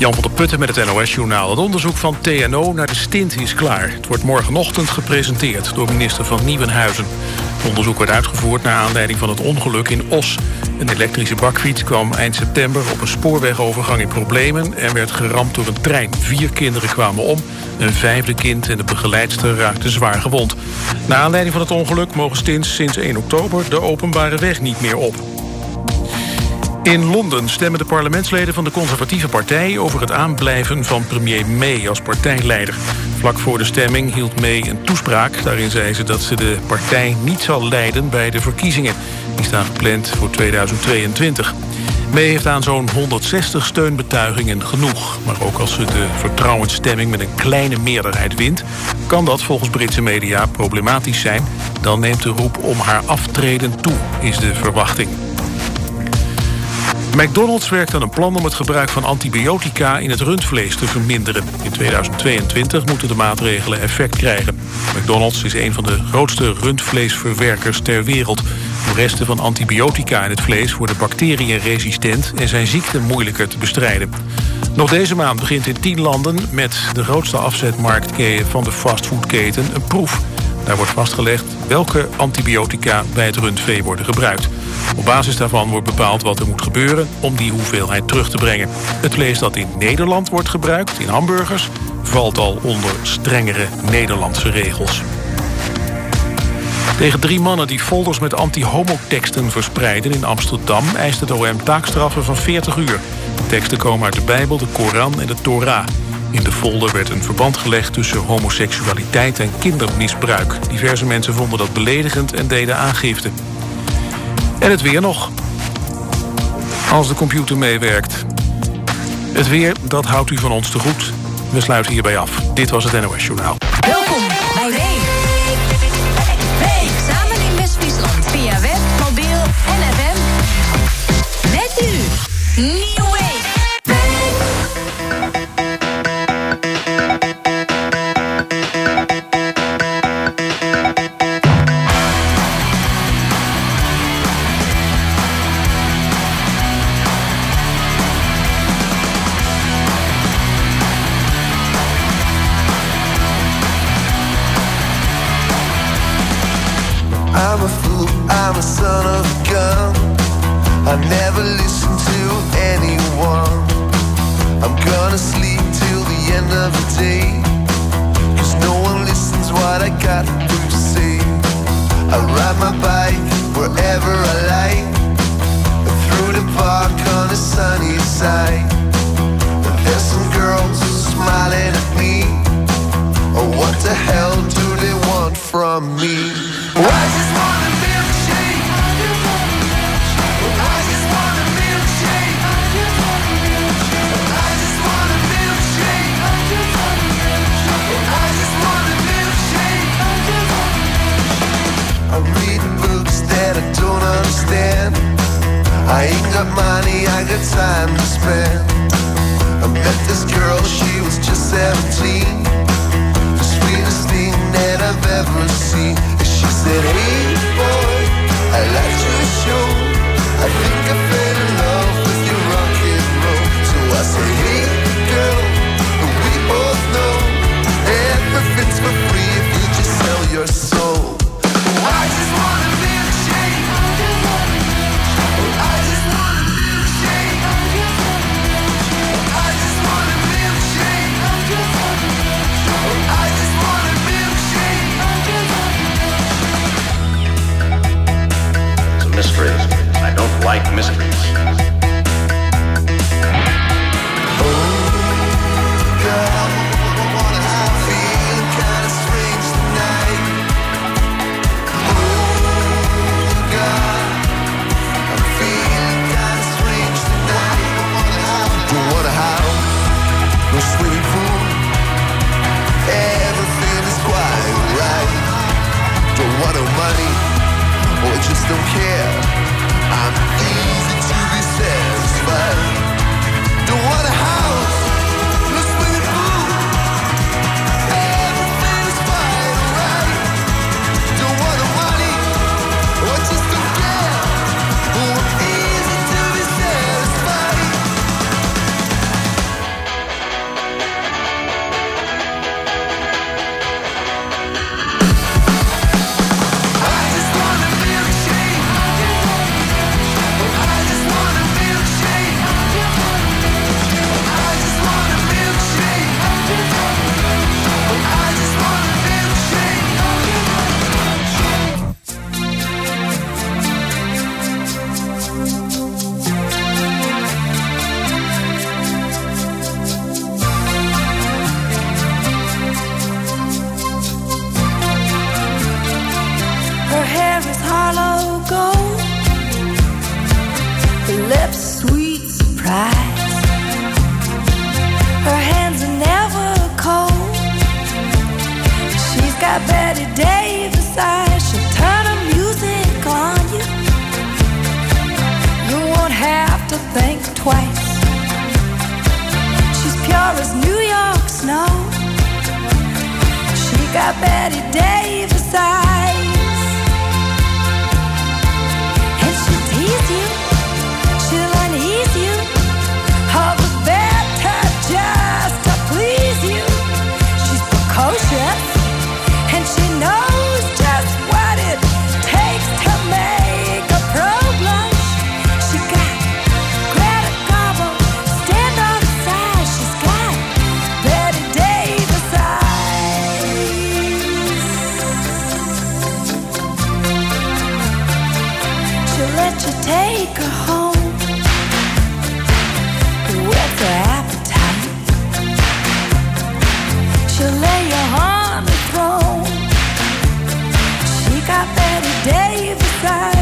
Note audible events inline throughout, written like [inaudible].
Jan van der Putten met het NOS-journaal. Het onderzoek van TNO naar de stint is klaar. Het wordt morgenochtend gepresenteerd door minister van Nieuwenhuizen. Het onderzoek werd uitgevoerd naar aanleiding van het ongeluk in Os. Een elektrische bakfiets kwam eind september op een spoorwegovergang in problemen... en werd geramd door een trein. Vier kinderen kwamen om. Een vijfde kind en de begeleidster raakten zwaar gewond. Na aanleiding van het ongeluk mogen stints sinds 1 oktober... de openbare weg niet meer op. In Londen stemmen de parlementsleden van de conservatieve partij... over het aanblijven van premier May als partijleider. Vlak voor de stemming hield May een toespraak. Daarin zei ze dat ze de partij niet zal leiden bij de verkiezingen. Die staan gepland voor 2022. May heeft aan zo'n 160 steunbetuigingen genoeg. Maar ook als ze de vertrouwensstemming met een kleine meerderheid wint... kan dat volgens Britse media problematisch zijn. Dan neemt de roep om haar aftreden toe, is de verwachting. McDonald's werkt aan een plan om het gebruik van antibiotica in het rundvlees te verminderen. In 2022 moeten de maatregelen effect krijgen. McDonald's is een van de grootste rundvleesverwerkers ter wereld. De resten van antibiotica in het vlees worden bacteriën resistent en zijn ziekten moeilijker te bestrijden. Nog deze maand begint in 10 landen met de grootste afzetmarkt van de fastfoodketen een proef. Daar wordt vastgelegd welke antibiotica bij het rundvee worden gebruikt. Op basis daarvan wordt bepaald wat er moet gebeuren om die hoeveelheid terug te brengen. Het vlees dat in Nederland wordt gebruikt, in hamburgers, valt al onder strengere Nederlandse regels. Tegen drie mannen die folders met anti-homoteksten verspreiden in Amsterdam... eist het OM taakstraffen van 40 uur. De teksten komen uit de Bijbel, de Koran en de Torah. In de folder werd een verband gelegd tussen homoseksualiteit en kindermisbruik. Diverse mensen vonden dat beledigend en deden aangifte. En het weer nog. Als de computer meewerkt. Het weer, dat houdt u van ons te goed. We sluiten hierbij af. Dit was het NOS Journaal. Welkom is hollow gold. Her lips, sweet surprise. Her hands are never cold. She's got Betty Davis eyes. She'll turn her music on you. You won't have to think twice. She's pure as New York snow. She got Betty Davis eyes. that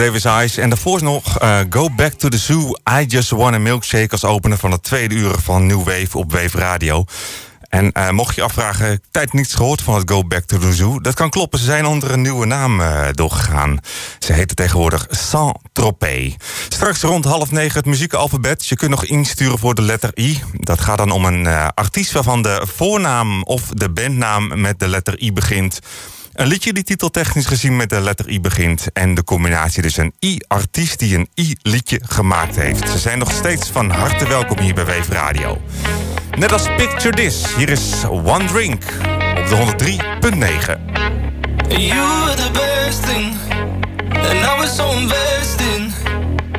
Davis Eyes. En daarvoor nog eh, Go Back to the Zoo. I Just Want a Milkshake als opener van het tweede uur van New Wave op Wave Radio. En eh, mocht je afvragen, tijd niets gehoord van het Go Back to the Zoo. Dat kan kloppen, ze zijn onder een nieuwe naam eh, doorgegaan. Ze heten tegenwoordig Saint-Tropez. Straks rond half negen het muziekalfabet. Je kunt nog insturen voor de letter I. Dat gaat dan om een artiest waarvan de voornaam of de bandnaam met de letter I begint. Een liedje die titeltechnisch gezien met de letter I begint. En de combinatie dus een I-artiest die een I-liedje gemaakt heeft. Ze zijn nog steeds van harte welkom hier bij Wave Radio. Net als Picture This, hier is One Drink op de 103.9. You were the best thing, and I was so invested.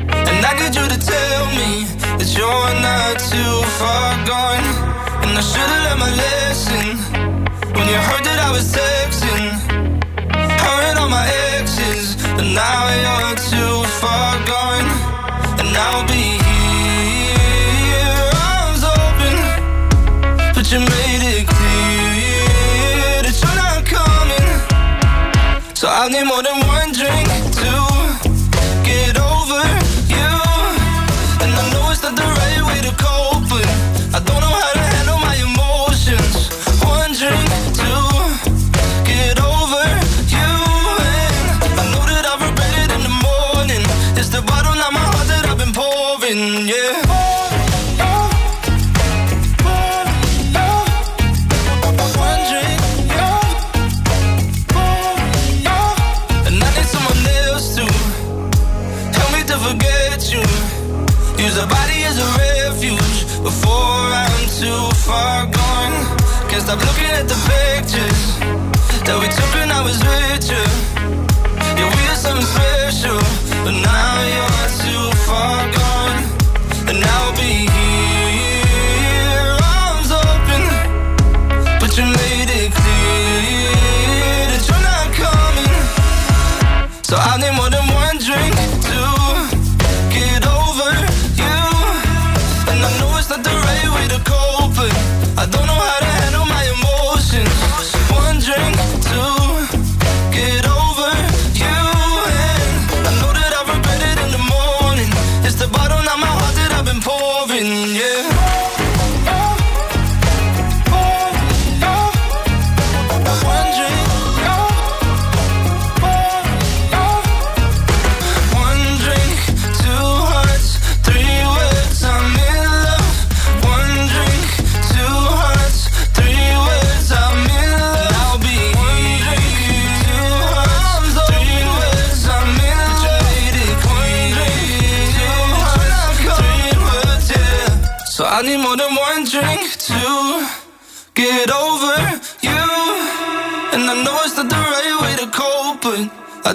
And I need you to tell me that you're not too far gone. And I should've learned my lesson when you heard that I was texting. Heard all my exes, but now you're too far gone. And I'll be here, arms open, but you made it clear that you're not coming. So I'll need more than one drink far gone. Can't stop looking at the pictures that we took when I was with you. Yeah, we had something special, but now you're too far gone.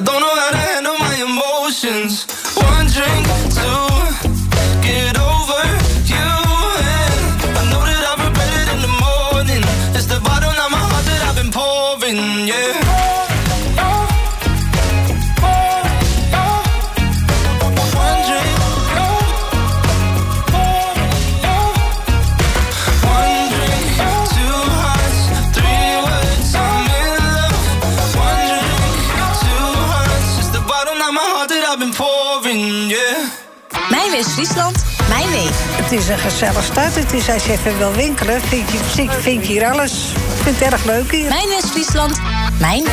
Don't know how to handle my emotions. One drink, two, get over. Friesland, mijn week. Het is een gezellig stad. Het is als je even wil winkelen, vind je, vind je hier alles. Ik vind het erg leuk hier. Mijn West-Friesland, mijn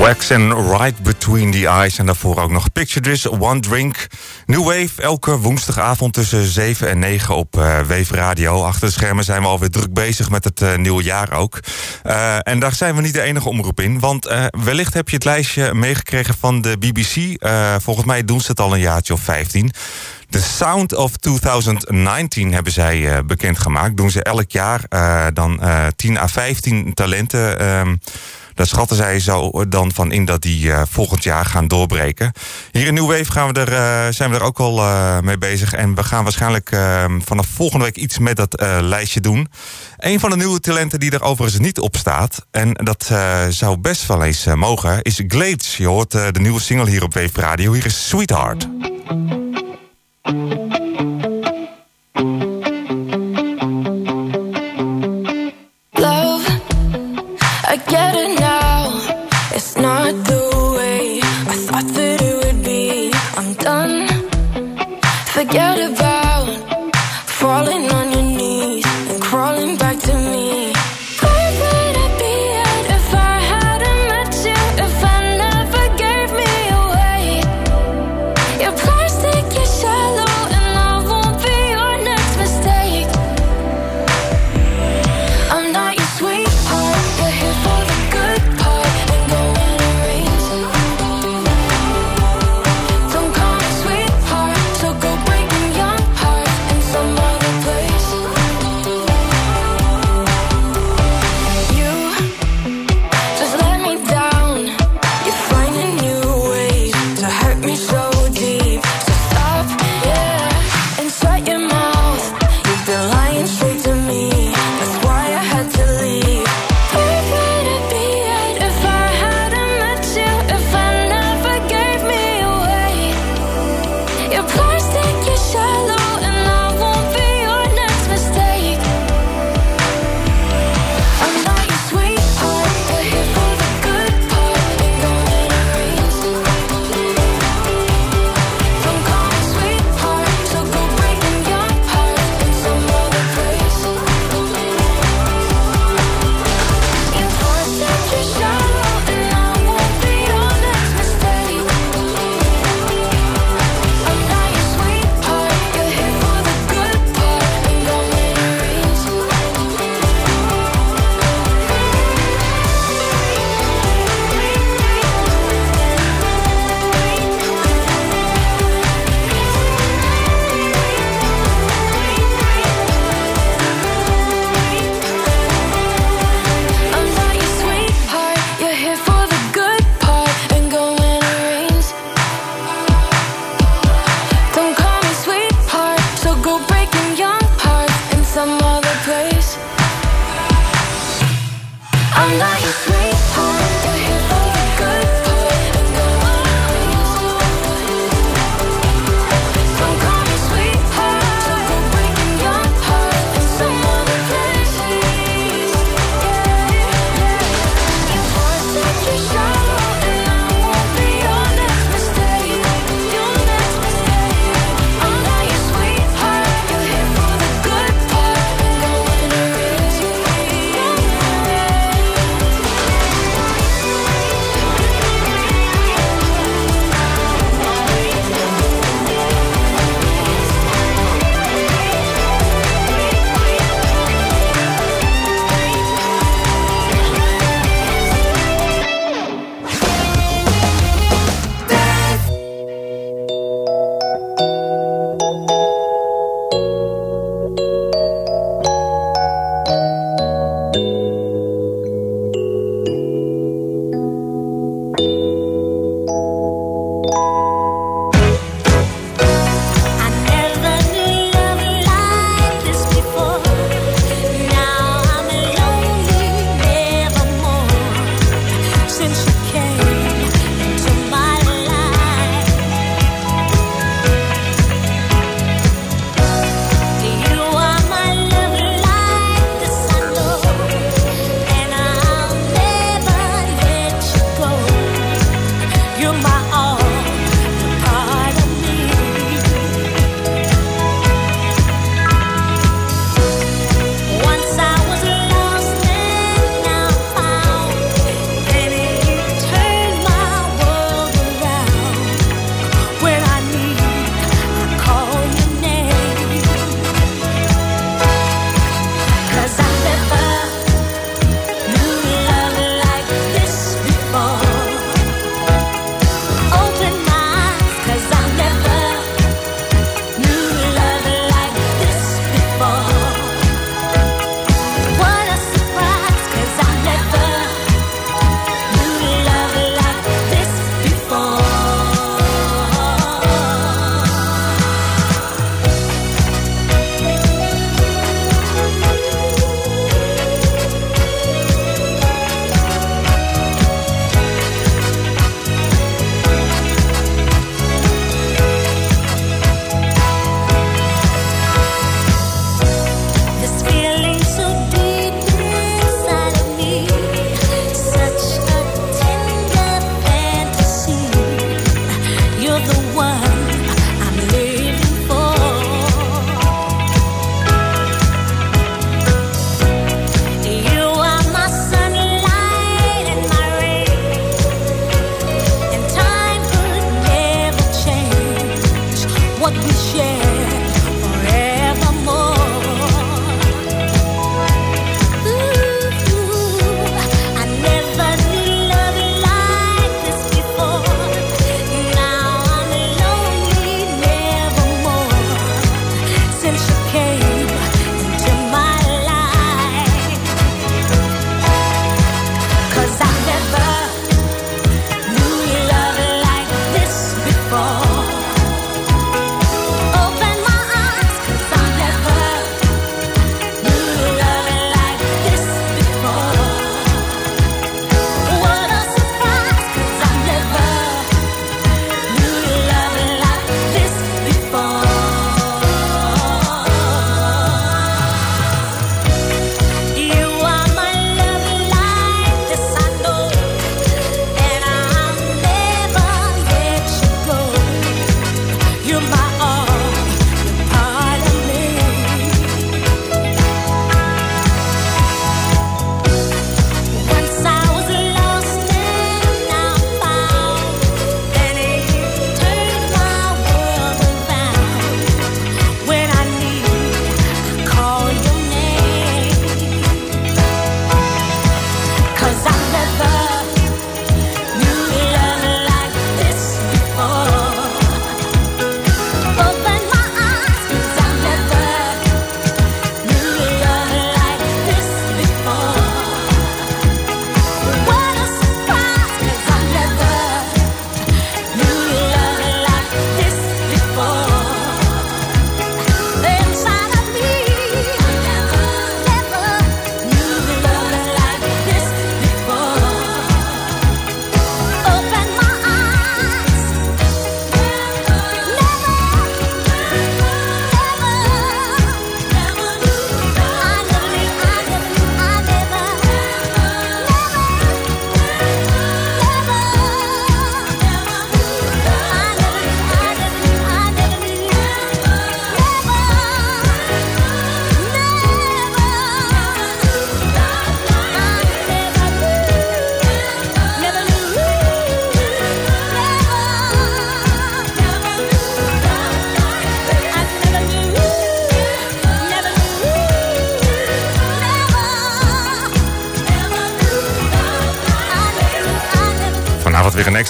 Flex en Right Between the Eyes. En daarvoor ook nog Picture This, One Drink. New Wave, elke woensdagavond tussen 7 en 9 op uh, Wave Radio. Achter de schermen zijn we alweer druk bezig met het uh, nieuwe jaar ook. Uh, en daar zijn we niet de enige omroep in. Want wellicht heb je het lijstje meegekregen van de BBC. volgens mij doen ze het al een jaartje of 15. The Sound of 2019 hebben zij bekendgemaakt. Doen ze elk jaar dan uh, 10 à 15 talenten. Daar schatten zij zo dan van in dat die volgend jaar gaan doorbreken. Hier in New Wave gaan we er, zijn we er ook al mee bezig. En we gaan waarschijnlijk ehm, vanaf volgende week iets met dat lijstje doen. Een van de nieuwe talenten die er overigens niet op staat... en dat zou best wel eens mogen, is Glades. Je hoort de nieuwe single hier op Wave Radio. Hier is Sweetheart. get it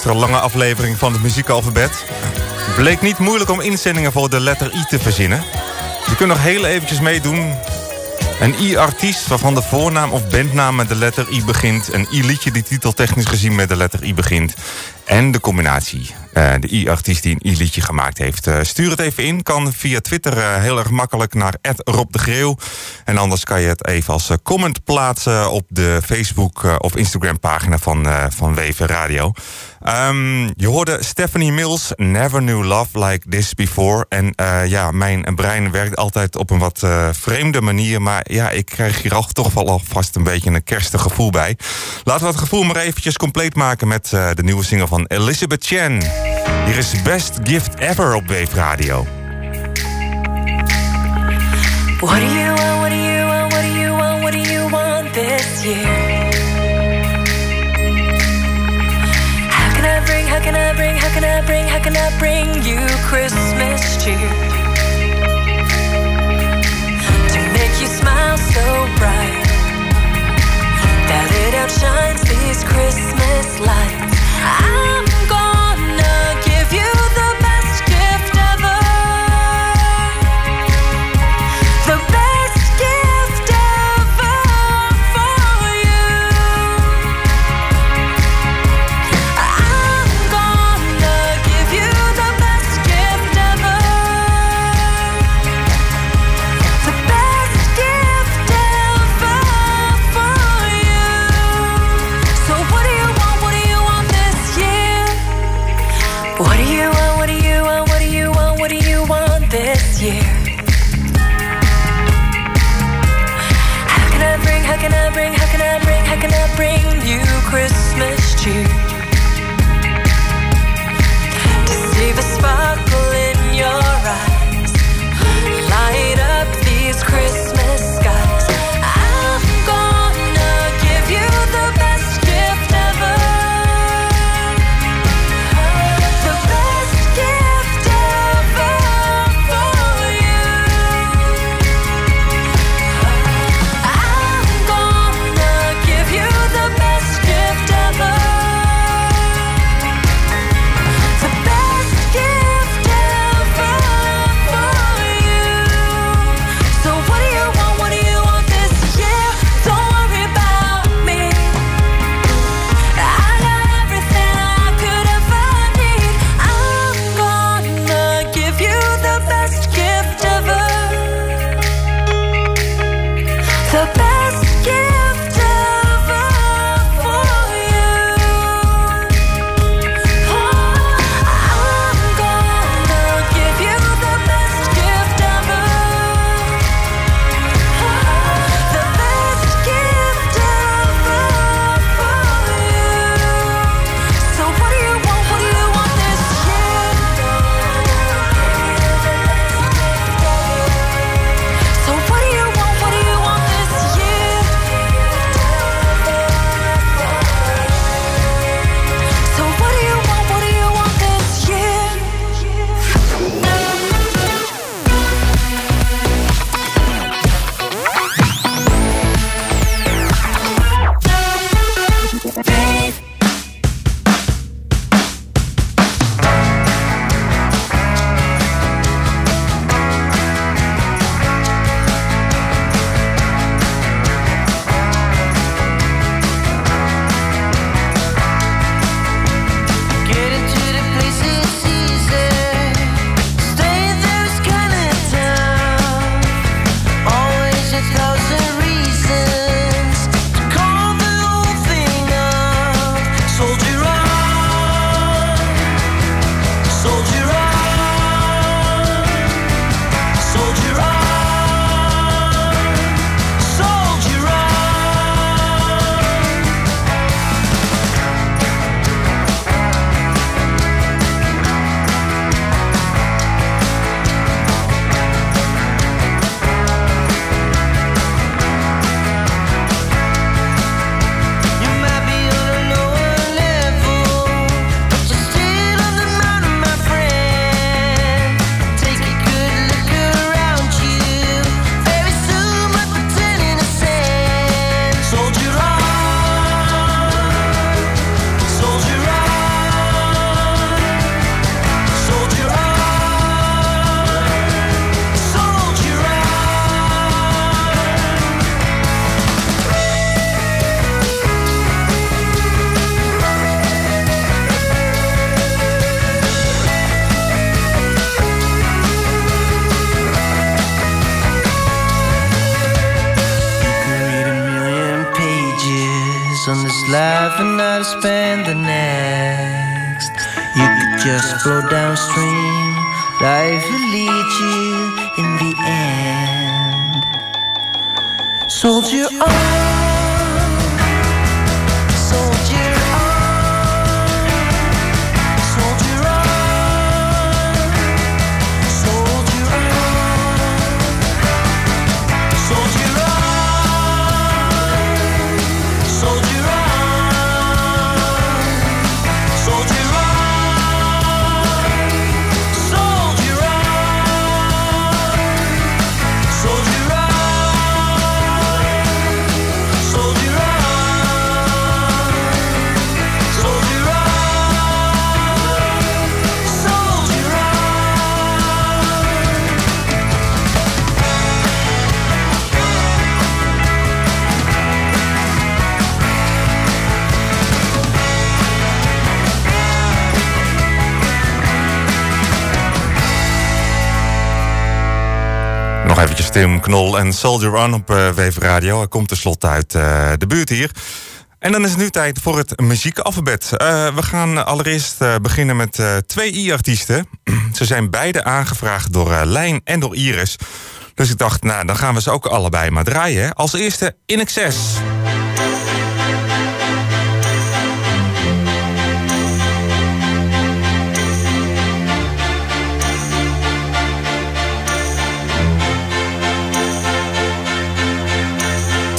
extra lange aflevering van het muziekalfabet. Het bleek niet moeilijk om inzendingen voor de letter I te verzinnen. Je kunt nog heel eventjes meedoen. Een I-artiest waarvan de voornaam of bandnaam met de letter I begint. Een I-liedje die titeltechnisch gezien met de letter I begint. En de combinatie. eh, de I-artiest die een I-liedje gemaakt heeft. Eh, stuur het even in. Kan via Twitter eh, heel erg makkelijk naar Rob de Greeuw. En anders kan je het even als comment plaatsen op de Facebook of Instagram pagina van, van Weven Radio. Ehm, je hoorde Stephanie Mills, Never Knew Love Like This Before. En eh, ja, mijn brein werkt altijd op een wat eh, vreemde manier. Maar ja, ik krijg hier al [laughs] toch wel alvast een beetje een kerstig gevoel bij. Laten we het gevoel maar eventjes compleet maken met eh, de nieuwe single van Elizabeth Chen. Hier is Best Gift Ever op Wave Radio. What do you want? What do you want? What do you want? What do you want this year? Can I bring? How can I bring you Christmas cheer? To make you smile so bright that it outshines these Christmas lights. I'm Tim Knol en Soldier On op uh, Radio. Hij komt tenslotte uit eh, de buurt hier. En dan is het nu tijd voor het muziekalfabet. Eh, we gaan allereerst beginnen met twee I-artiesten. [clears throat] ze zijn beide aangevraagd door Lijn en door Iris. Dus ik dacht, nou, dan gaan we ze ook allebei maar draaien. Als eerste In Excess.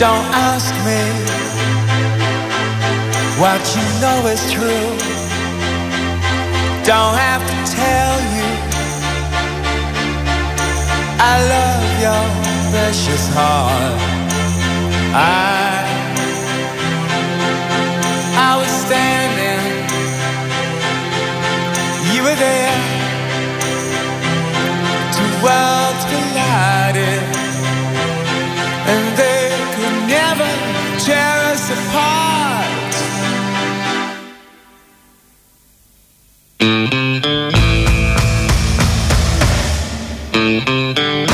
Don't ask me what you know is true. Don't have to tell you. I love your precious heart. I, I was standing, you were there. Two worlds collided Thank you.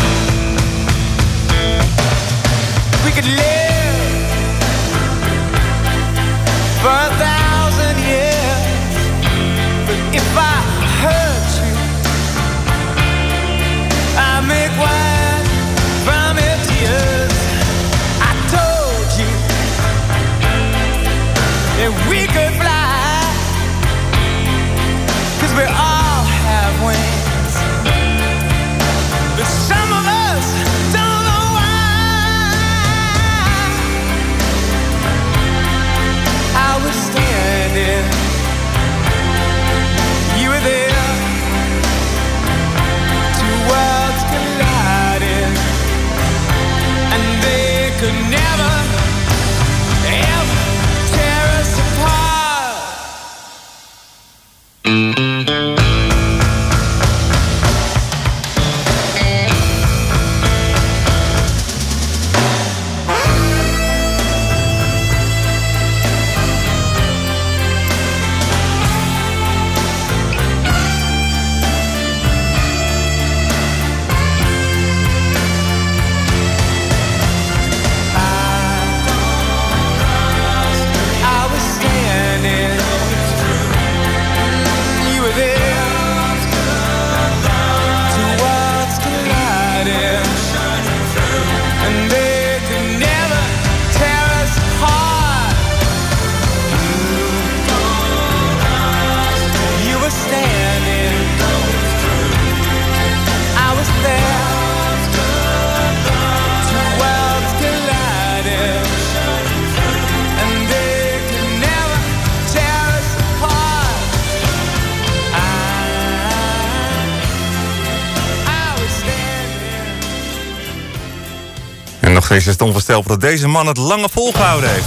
Steeds is het onvoorstelbaar dat deze man het lange volgehouden heeft.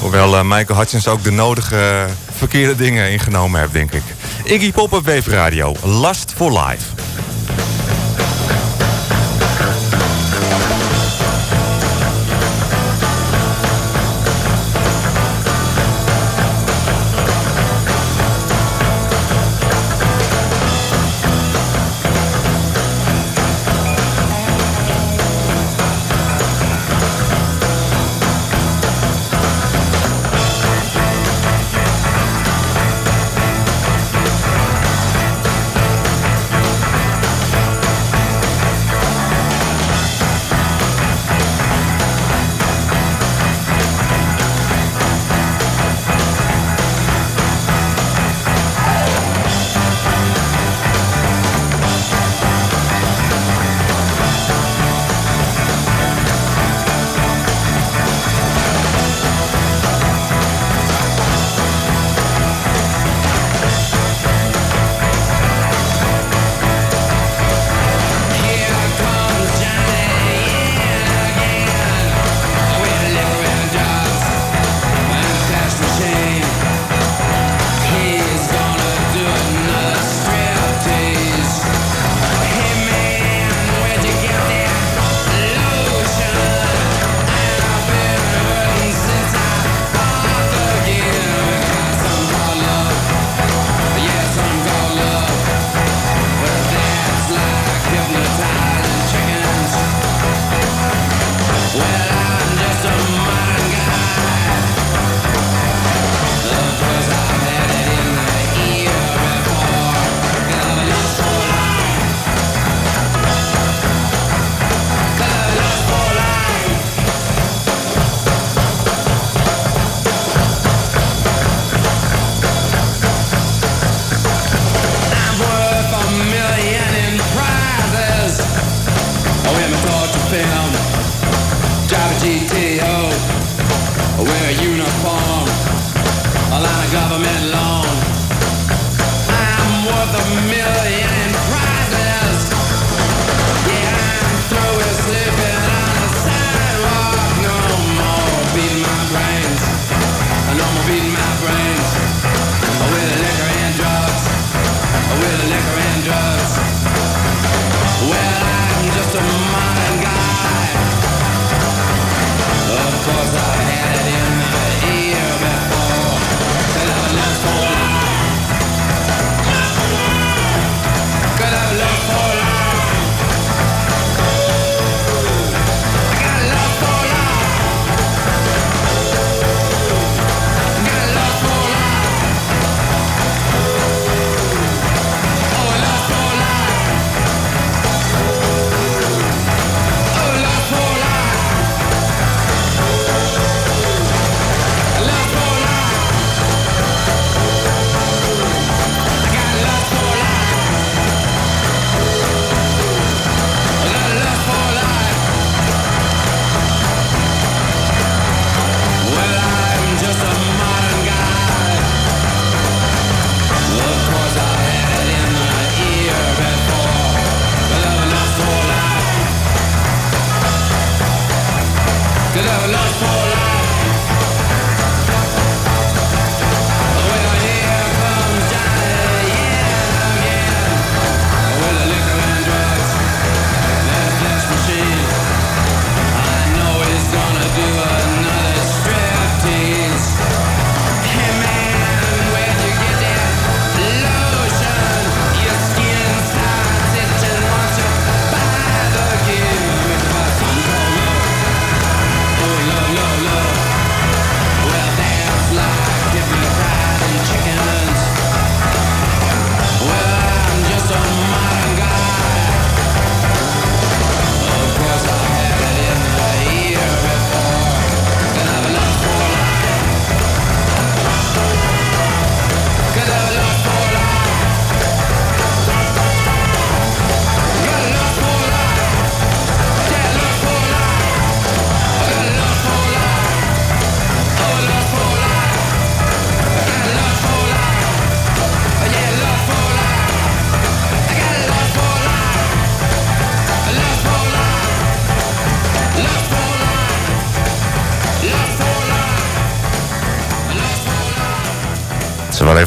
Hoewel eh, Michael Hutchins ook de nodige eh, verkeerde dingen ingenomen heeft, denk ik. Iggy Pop op Wave Radio. Last for Life.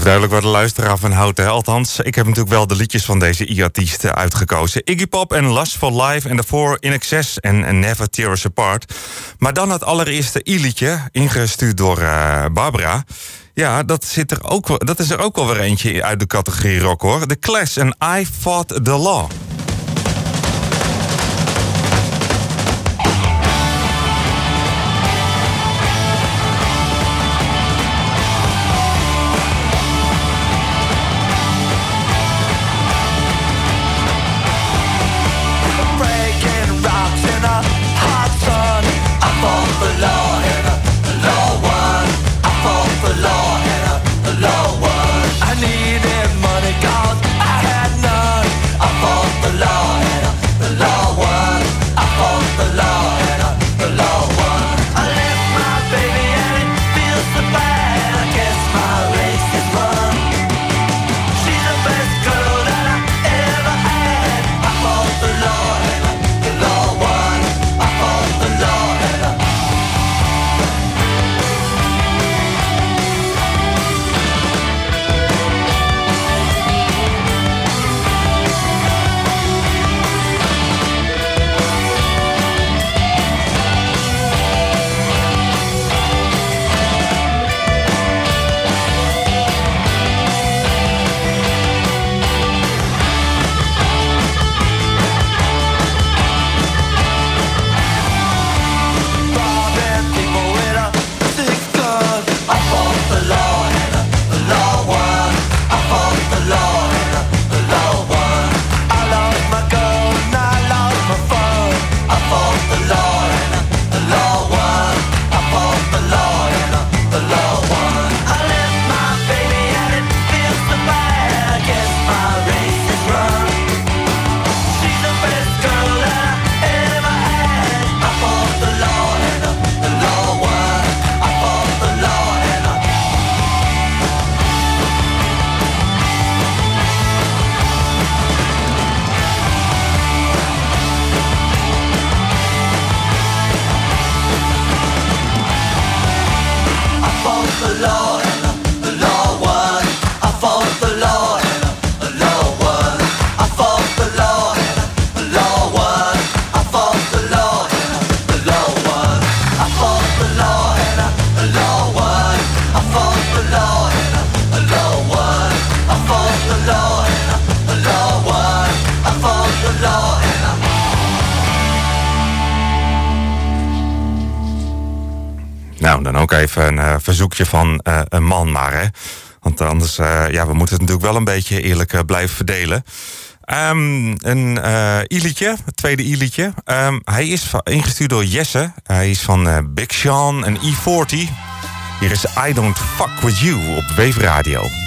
duidelijk waar de luisteraar van houdt. Hè? Althans, ik heb natuurlijk wel de liedjes van deze i-artiesten uitgekozen. Iggy Pop en Last for Life en Four In Excess en Never Tear Us Apart. Maar dan het allereerste i-liedje, ingestuurd door eh, Barbara. Ja, dat, zit er ook, dat is er ook wel weer eentje uit de categorie rock hoor. The Clash en I Fought the Law. Van eh, een man maar, hè. Want anders, eh, ja, we moeten het natuurlijk wel een beetje eerlijk eh, blijven verdelen. Ehm, een ilietje, het tweede ilietje. Ehm, hij is ingestuurd door Jesse. Hij is van Big Sean en E40. Hier is I Don't Fuck With You op Wave Radio.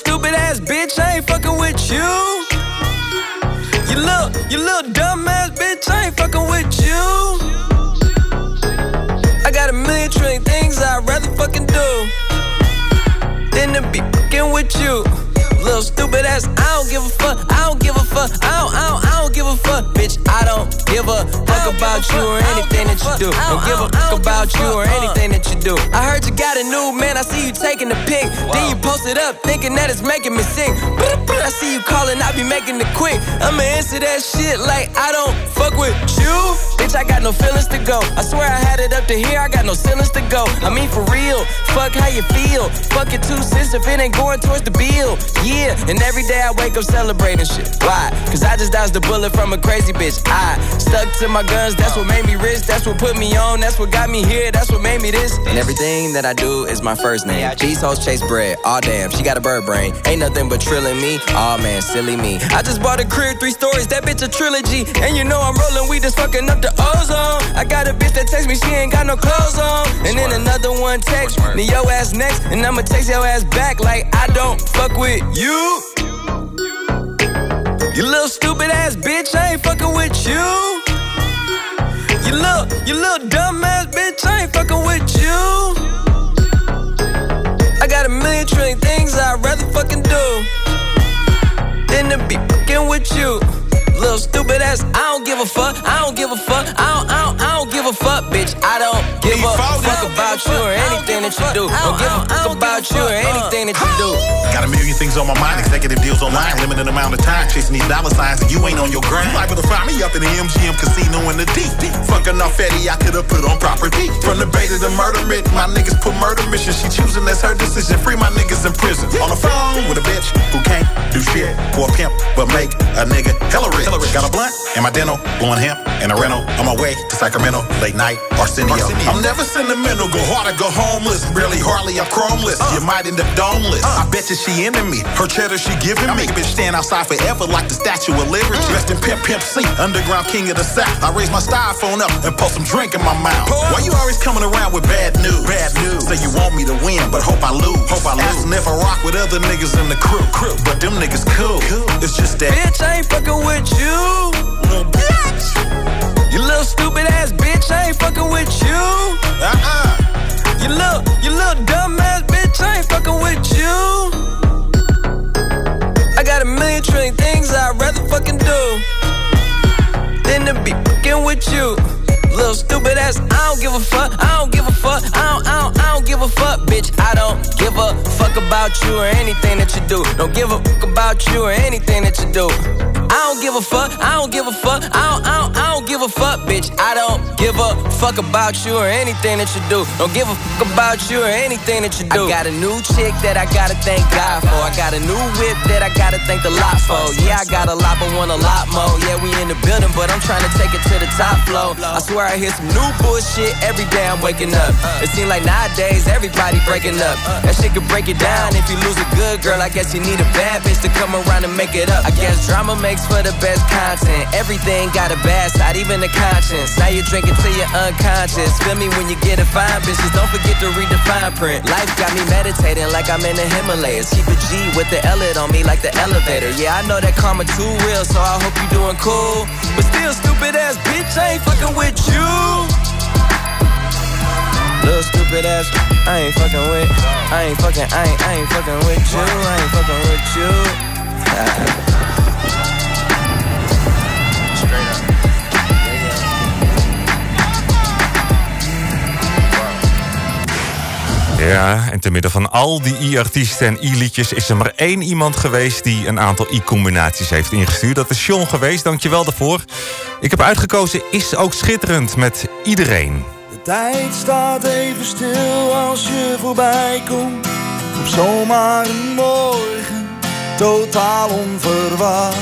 Stupid ass bitch, I ain't fucking with you. You little, you little dumb ass bitch, I ain't fucking with you. I got a million trillion things I'd rather fucking do than to be fucking with you. Little stupid ass, I don't give a fuck. I don't give a fuck. I don't, I don't, I don't give a fuck, bitch. I don't give a about you or anything that you do. Don't give a fuck about you or anything that you do. I heard you got a new man. I see you taking the pic. Then you post it up, thinking that it's making me sick. I see you calling, I be making it quick. I'ma answer that shit like I don't fuck with you. Bitch, I got no feelings to go. I swear I had it up to here. I got no ceilings to go. I mean, for real. Fuck how you feel. Fuck your two cents if it ain't going towards the bill. Yeah, and every day I wake up celebrating shit. Why? Cause I just dodged a bullet from a crazy bitch. I stuck to my guns, that's what made me rich. That's what put me on, that's what got me here, that's what made me this. And everything that I do is my first name. These hoes chase bread. Aw damn, she got a bird brain. Ain't nothing but trilling me. Aw man, silly me. I just bought a crib, three stories, that bitch a trilogy. And you know I'm rolling, we just fucking up the ozone. I got a bitch that text me, she ain't got no clothes on. And then another one text me, your ass next. And I'ma text your ass back like I don't fuck with you. You little stupid ass bitch, I ain't fucking with you. You little, you little dumb ass bitch, I ain't fucking with you. I got a million trillion things I'd rather fucking do than to be fucking with you. Little stupid ass, I don't give a fuck, I don't give a fuck, I don't, I don't, I don't give a fuck, bitch. I don't give a fuck about you or anything that you do. Don't give a fuck about you or anything that you do. Got a million things on my mind, executive deals online, limited amount of time, chasing these dollar signs, and you ain't on your grind. You liable to find me up in the MGM casino in the deep. Fucking off Eddie, I could've put on property. From the bait to the murder mitt, my niggas put murder mission. She choosing, that's her decision. Free my niggas in prison. On the phone with a bitch who can't do shit for a pimp, but make a nigga hella rich. Got a blunt in my dental, blowing hemp in a rental. On my way to Sacramento, late night, Arsenio. I'm never sentimental, go hard or go homeless. Barely, hardly, I'm chromeless. Uh. You might end up domeless. Uh. I bet you she into me. Her cheddar she giving me. I make a bitch stand outside forever like the Statue of Liberty. Mm. Dressed in Pimp Pimp C, underground king of the South. I raise my styrofoam up and pour some drink in my mouth. Why you always coming around with bad news? Bad news. Say you want me to win, but hope I lose. Hope I lose. Asking if I rock with other niggas in the crew. crew. But them niggas cool. It's just that. Bitch, I ain't fucking with you. Little bitch. Little stupid ass bitch, I ain't fucking with you. Uh-uh. You little, you little dumb ass bitch, I ain't fucking with you. I got a million trillion things I'd rather fucking do than to be fucking with you. Little stupid ass, I don't give a fuck, I don't give a fuck, I don't, I don't give a fuck, bitch. I don't give a fuck about you or anything that you do. Don't give a fuck about you or anything that you do. I don't give a fuck, I don't give a fuck, I don't, I don't, I don't give a fuck, bitch. I don't give a fuck about you or anything that you do. Don't give a fuck about you or anything that you do. I got a new chick that I gotta thank God for. I got a new whip that I gotta thank the lot for. Yeah, I got a lot, but want a lot more. Yeah, we in the building, but I'm trying to take it to the top floor. I swear I hear some new bullshit every day I'm waking up. It seems like nowadays everybody breaking up. That shit could break it down if you lose a good girl. I guess you need a bad bitch to come around and make it up. I guess drama makes for the best content. Everything got a bad side, even the conscience. Now you're drinking till you're unconscious. Feel me when you get a fine bitches. Don't forget to read the fine print. Life got me meditating like I'm in the Himalayas. Keep a G with the L on me like the elevator. Yeah, I know that karma too real, so I hope you're doing cool. But still, stupid ass bitch, I ain't fucking with you. Little stupid ass, I ain't fucking with. I ain't fucking, I ain't, I ain't fucking with you. I ain't fucking with you. Ja, en te midden van al die i-artiesten en i-liedjes is er maar één iemand geweest die een aantal i-combinaties heeft ingestuurd. Dat is Sean geweest, dankjewel daarvoor. Ik heb uitgekozen Is ook schitterend met iedereen tijd staat even stil als je voorbij komt. Op zomaar een morgen, totaal onverwacht.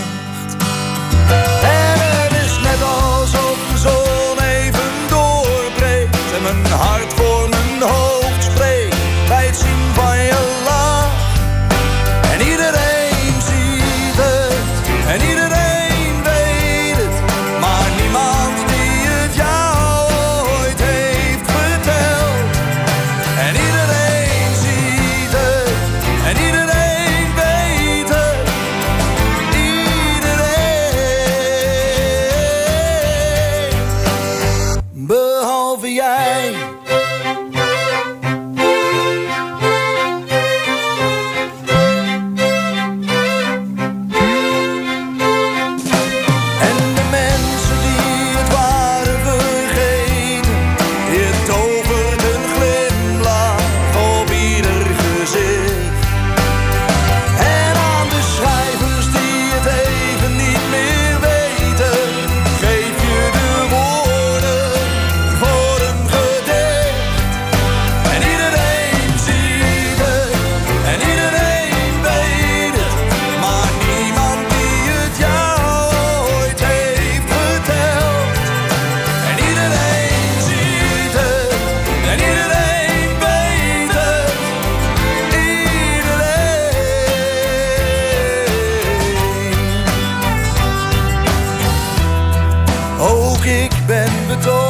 En het is net alsof de zon even doorbreekt en mijn hart the door.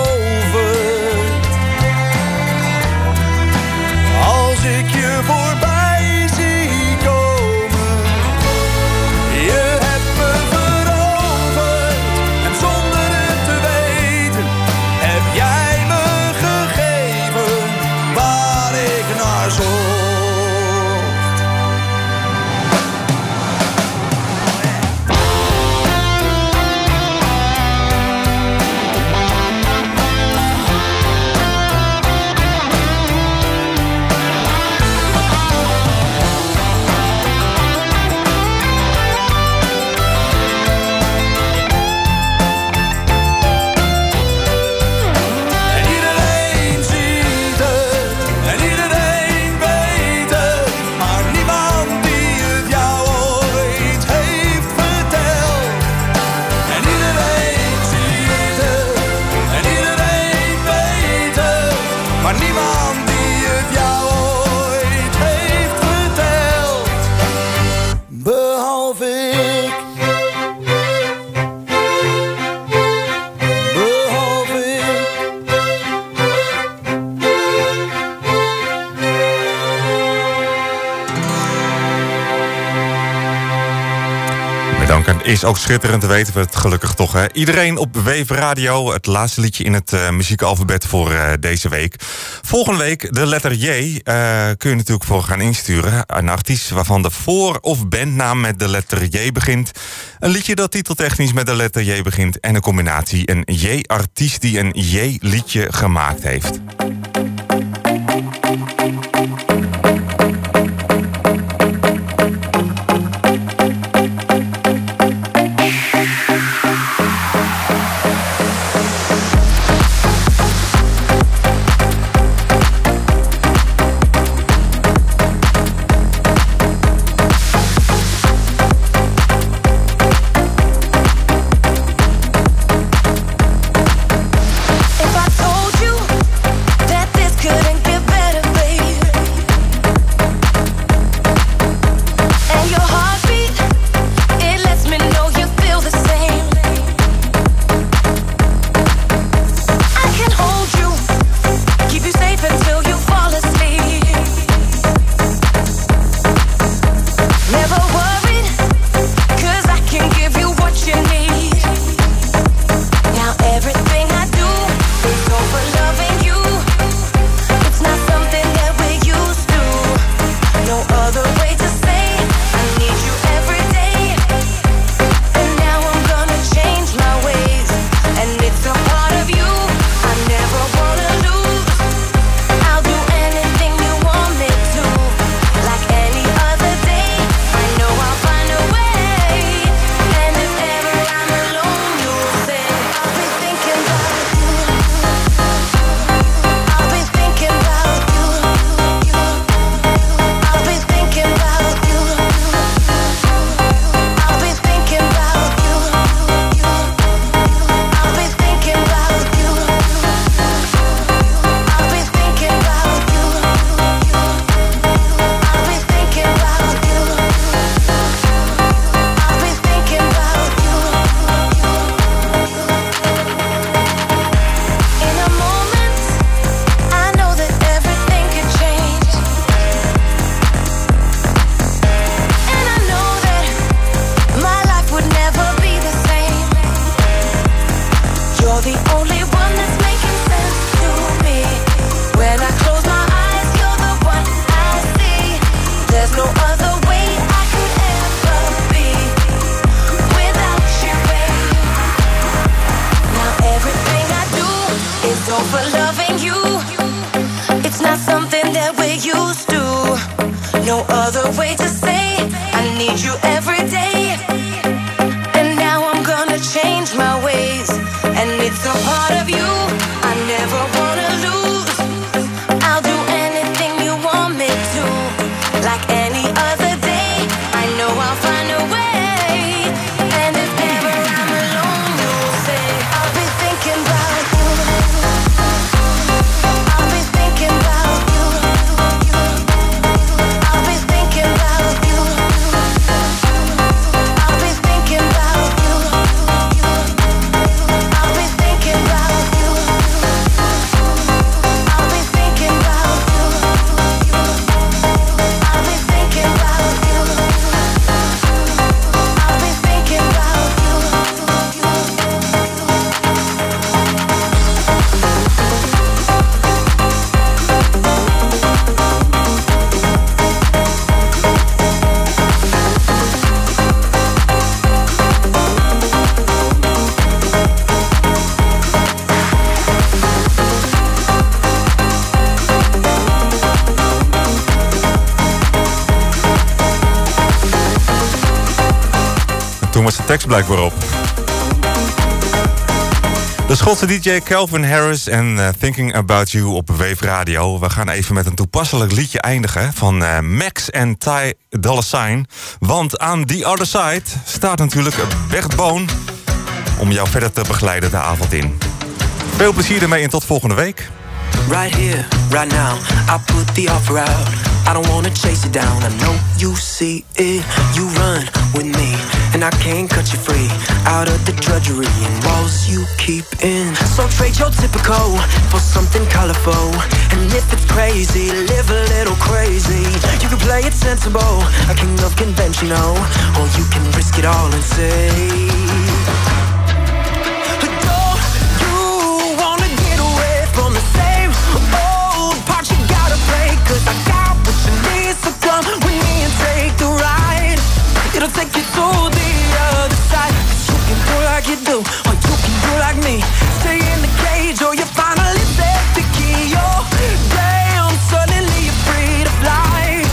Is ook schitterend, weten we het gelukkig toch. Hè? Iedereen op Wave Radio, het laatste liedje in het eh, muziekalfabet voor eh, deze week. Volgende week de letter J eh, kun je natuurlijk voor gaan insturen. Een artiest waarvan de voor- of bandnaam met de letter J begint. Een liedje dat titeltechnisch met de letter J begint. En een combinatie, een J-artiest die een J-liedje gemaakt heeft. Was de tekst blijkbaar op. De Schotse DJ Calvin Harris en eh, Thinking About You op Wave Radio. We gaan even met een toepasselijk liedje eindigen van eh, Max en Ty Dolla Sign. Want aan The Other Side staat natuurlijk Bert Boon om jou verder te begeleiden de avond in. Veel plezier ermee en tot volgende week. Right here, right now, I put the offer out. I don't wanna chase it down. I know you see it. You run with me, and I can't cut you free. Out of the drudgery and walls you keep in. So trade your typical for something colorful. And if it's crazy, live a little crazy. You can play it sensible, a king of conventional, or you can risk it all and say. It'll take you to the other side Cause you can do like you do Or you can do like me Stay in the cage oh, or you finally set the key Oh, damn, suddenly you're free to fly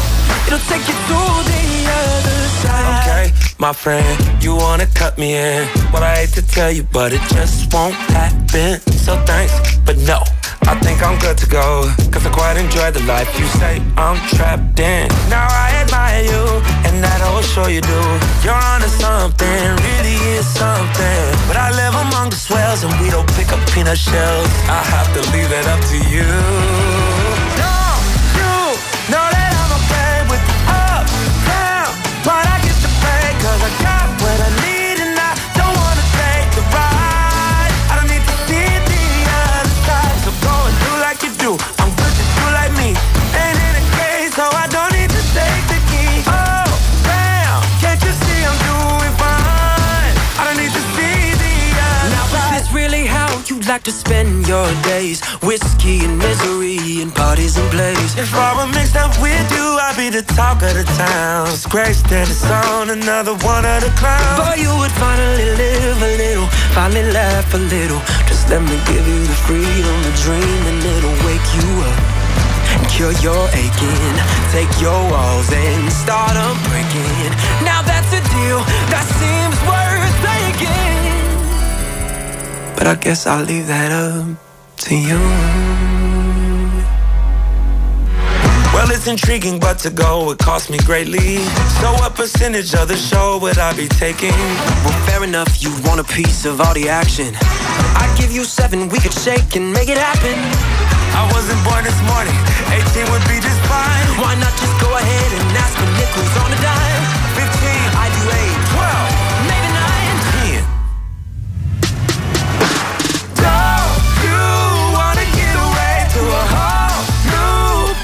It'll take you to the other side Okay, my friend, you wanna cut me in. Well, I hate to tell you, but it just won't happen. So thanks, but no. I think I'm good to go. Cause I quite enjoy the life you say I'm trapped in. Now I admire you, and that I'll show you do. You're onto something, really is something. But I live among the swells, and we don't pick up peanut shells. I have to leave that up to you. To spend your days? Whiskey and misery and parties and plays. If I were mixed up with you, I'd be the talk of the town. Disgrace that it's on another one of the clowns. Boy, you would finally live a little, finally laugh a little. Just let me give you the freedom to dream and it'll wake you up. And cure your aching, take your walls and start them breaking. Now that's a deal But I guess I'll leave that up to you. Well, it's intriguing, but to go would cost me greatly. So, what percentage of the show would I be taking? Well, fair enough, you want a piece of all the action. I'd give you seven, we could shake and make it happen. I wasn't born this morning, 18 would be just fine. Why not just go ahead and ask for nickels on a dime?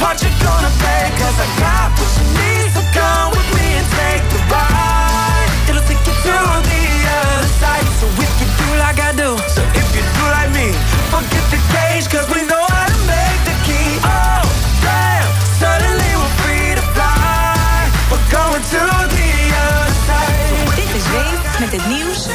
Part you're gonna play? Cause I got what you need, so come with me and take the ride. It'll take you to the other side. So if you do like I do, So if you do like me, forget the cage, cause we know how to make the key. Oh, damn, suddenly we're free to fly. We're going to the other side. Dit is Wave met het nieuws